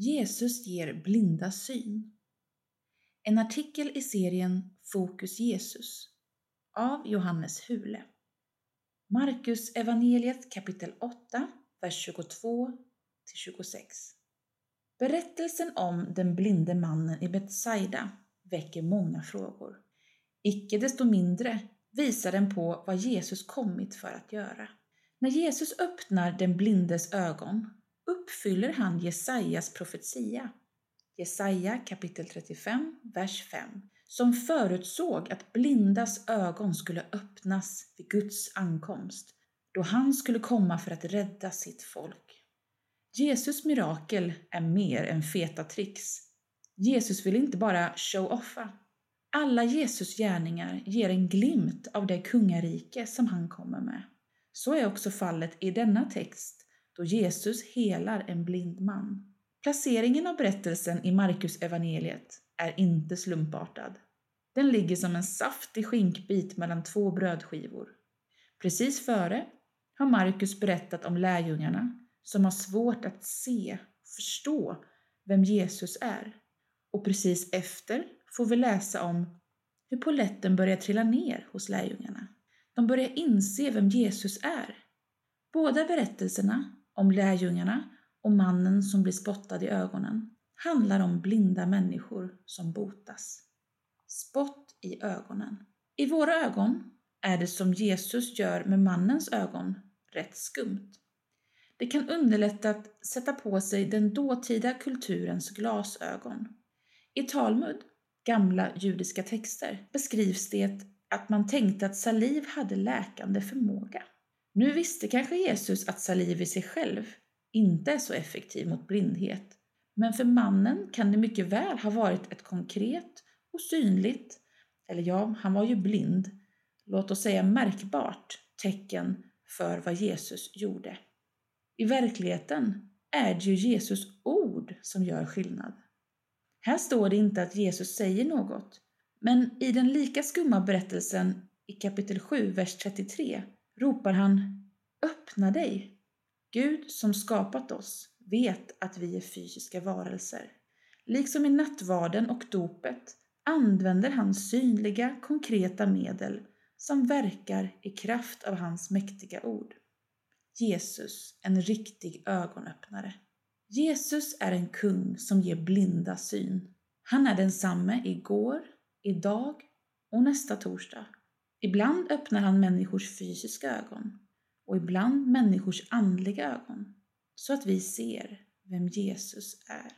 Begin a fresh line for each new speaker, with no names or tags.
Jesus ger blinda syn. En artikel i serien Fokus Jesus av Johannes Hule. Markus evangeliet kapitel 8, vers 22 26. Berättelsen om den blinde mannen i Betsaida väcker många frågor. Icke desto mindre visar den på vad Jesus kommit för att göra. När Jesus öppnar den blindes ögon uppfyller han Jesajas profetia, Jesaja kapitel 35, vers 5, som förutsåg att blindas ögon skulle öppnas vid Guds ankomst, då han skulle komma för att rädda sitt folk. Jesus mirakel är mer än feta tricks. Jesus vill inte bara show-offa. Alla Jesus gärningar ger en glimt av det kungarike som han kommer med. Så är också fallet i denna text då Jesus helar en blind man. Placeringen av berättelsen i Markus evangeliet är inte slumpartad. Den ligger som en saftig skinkbit mellan två brödskivor. Precis före har Markus berättat om lärjungarna som har svårt att se, förstå vem Jesus är. Och precis efter får vi läsa om hur poletten börjar trilla ner hos lärjungarna. De börjar inse vem Jesus är. Båda berättelserna om lärjungarna och mannen som blir spottad i ögonen handlar om blinda människor som botas. Spott i ögonen. I våra ögon är det som Jesus gör med mannens ögon rätt skumt. Det kan underlätta att sätta på sig den dåtida kulturens glasögon. I Talmud, gamla judiska texter, beskrivs det att man tänkte att saliv hade läkande förmåga. Nu visste kanske Jesus att saliv i sig själv inte är så effektiv mot blindhet, men för mannen kan det mycket väl ha varit ett konkret och synligt, eller ja, han var ju blind, låt oss säga märkbart tecken för vad Jesus gjorde. I verkligheten är det ju Jesus ord som gör skillnad. Här står det inte att Jesus säger något, men i den lika skumma berättelsen i kapitel 7, vers 33 ropar han Öppna dig! Gud som skapat oss vet att vi är fysiska varelser. Liksom i nattvarden och dopet använder han synliga, konkreta medel som verkar i kraft av hans mäktiga ord. Jesus, en riktig ögonöppnare. Jesus är en kung som ger blinda syn. Han är densamme igår, idag och nästa torsdag. Ibland öppnar han människors fysiska ögon och ibland människors andliga ögon så att vi ser vem Jesus är.